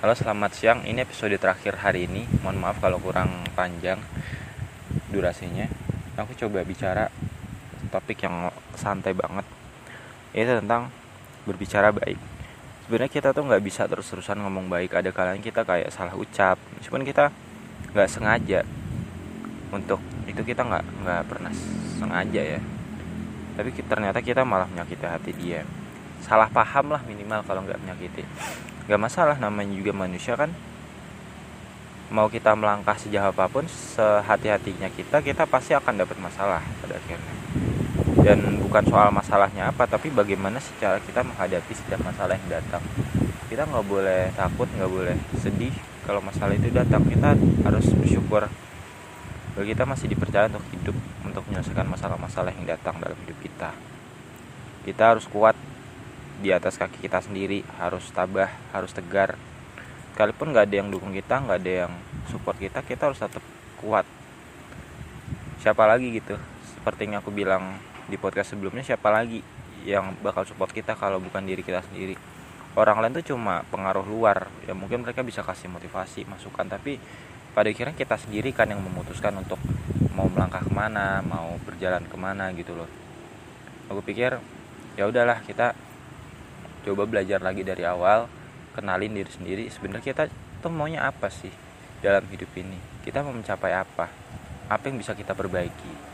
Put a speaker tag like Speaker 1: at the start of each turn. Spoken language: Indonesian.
Speaker 1: Halo selamat siang, ini episode terakhir hari ini. Mohon maaf kalau kurang panjang durasinya. Aku coba bicara topik yang santai banget. Itu tentang berbicara baik. Sebenarnya kita tuh nggak bisa terus-terusan ngomong baik. Ada kalanya kita kayak salah ucap. Meskipun kita nggak sengaja. Untuk itu kita nggak nggak pernah sengaja ya. Tapi ternyata kita malah menyakiti hati dia. Salah paham lah minimal kalau nggak menyakiti nggak masalah namanya juga manusia kan. Mau kita melangkah sejauh apa pun sehati-hatinya kita kita pasti akan dapat masalah pada akhirnya. Dan bukan soal masalahnya apa tapi bagaimana secara kita menghadapi setiap masalah yang datang. Kita nggak boleh takut nggak boleh sedih kalau masalah itu datang. Kita harus bersyukur bahwa kita masih dipercaya untuk hidup untuk menyelesaikan masalah-masalah yang datang dalam hidup kita. Kita harus kuat di atas kaki kita sendiri harus tabah harus tegar. Sekalipun nggak ada yang dukung kita nggak ada yang support kita kita harus tetap kuat. Siapa lagi gitu? Seperti yang aku bilang di podcast sebelumnya siapa lagi yang bakal support kita kalau bukan diri kita sendiri? Orang lain tuh cuma pengaruh luar. Ya mungkin mereka bisa kasih motivasi masukan tapi pada akhirnya kita sendiri kan yang memutuskan untuk mau melangkah ke mana mau berjalan ke mana gitu loh. Aku pikir ya udahlah kita coba belajar lagi dari awal kenalin diri sendiri. Sebenarnya kita tuh maunya apa sih dalam hidup ini? Kita mau mencapai apa? Apa yang bisa kita perbaiki